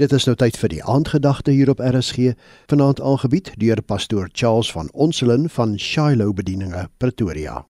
Dit is nou tyd vir die aandgedagte hier op RSG, vanaand aangebied deur pastoor Charles van Onselen van Shiloh Bedieninge, Pretoria.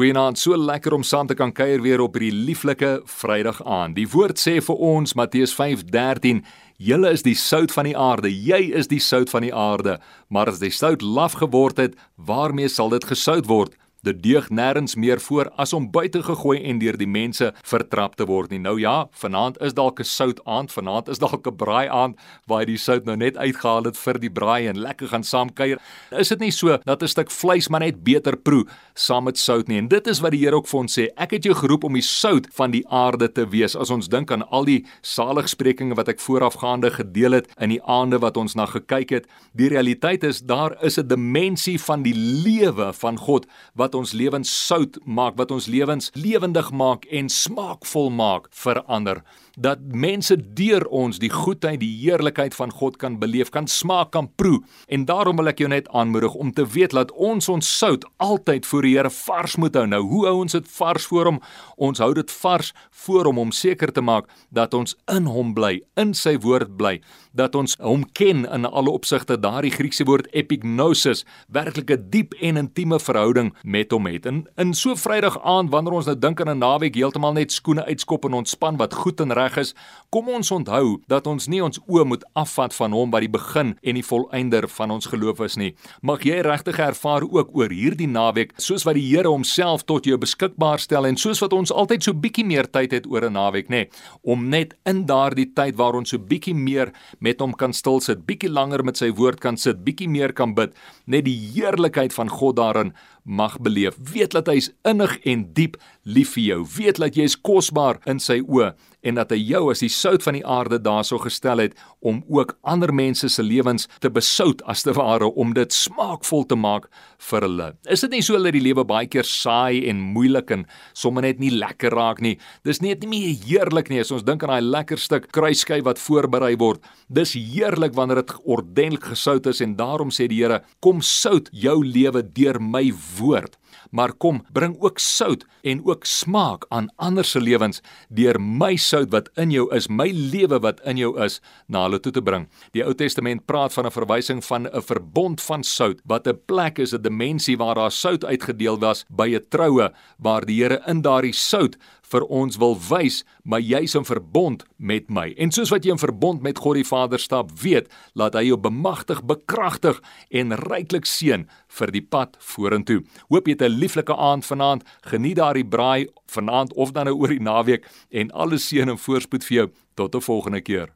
Goeienaand, so lekker om saam te kan kuier weer op hierdie lieflike Vrydag aand. Die woord sê vir ons Matteus 5:13, julle is die sout van die aarde, jy is die sout van die aarde, maar as die sout laf geword het, waarmee sal dit gesout word? Dit deug nêrens meer voor as om buite gegooi en deur die mense vertrap te word nie. Nou ja, vanaand is dalk 'n sout aand, vanaand is dalk 'n braai aand waar jy die sout nou net uitgehaal het vir die braai en lekker gaan saam kuier. Is dit nie so dat 'n stuk vleis maar net beter proe saam met sout nie? En dit is wat die Here ook vir ons sê. Ek het jou geroep om die sout van die aarde te wees. As ons dink aan al die saligsprekinge wat ek voorafgaande gedeel het in die aande wat ons na gekyk het, die realiteit is daar is 'n dimensie van die lewe van God wat ons lewens sout maak, wat ons lewens lewendig maak en smaakvol maak vir ander dat mense deur ons die goedheid, die heerlikheid van God kan beleef, kan smaak, kan proe. En daarom wil ek jou net aanmoedig om te weet dat ons ons sout altyd voor die Here vars moet hou. Nou, hoe hou ons dit vars voor hom? Ons hou dit vars voor hom om seker te maak dat ons in hom bly, in sy woord bly, dat ons hom ken in alle opsigte. Daardie Griekse woord epignosis, werklik 'n diep en intieme verhouding met hom het. In in so Vrydag aand wanneer ons nou dink aan 'n naweek heeltemal net skoene uitskop en ontspan wat goed en reg is, kom ons onthou dat ons nie ons oë moet afvat van hom wat die begin en die volëinder van ons geloof is nie. Mag jy regtig ervaar ook oor hierdie naweek, soos wat die Here homself tot jou beskikbaar stel en soos wat ons altyd so bietjie meer tyd het oor 'n naweek, nê, om net in daardie tyd waar ons so bietjie meer met hom kan stil sit, bietjie langer met sy woord kan sit, bietjie meer kan bid, net die heerlikheid van God daarin mag beleef. Weet dat hy is innig en diep lief vir jou. Weet dat jy is kosbaar in sy oë en dat hy jou as die sout van die aarde daarso gestel het om ook ander mense se lewens te besout as te ware om dit smaakvol te maak vir hulle. Is dit nie so dat die lewe baie keer saai en moeilik en sommer net nie lekker raak nie? Dis net nie meer heerlik nie as ons dink aan daai lekker stuk kruisskei wat voorberei word. Dis heerlik wanneer dit ordentlik gesout is en daarom sê die Here, kom sout jou lewe deur my woord maar kom bring ook sout en ook smaak aan ander se lewens deur my sout wat in jou is, my lewe wat in jou is na hulle toe te bring. Die Ou Testament praat van 'n verwysing van 'n verbond van sout wat 'n plek is, 'n dimensie waar daar sout uitgedeel was by 'n troue waar die Here in daardie sout vir ons wil wys, maar jy's in verbond met my. En soos wat jy in verbond met God die Vader stap, weet, laat hy jou bemagtig, bekragtig en ryklik seën vir die pad vorentoe. Hoop jy het 'n lieflike aand vanaand. Geniet daardie braai vanaand of dan nou oor die naweek en alle seën en voorspoed vir jou tot 'n volgende keer.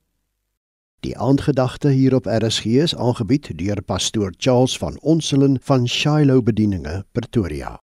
Die aandgedagte hier op RSG is aangebied deur pastoor Charles van Onselen van Shiloh Bedieninge, Pretoria.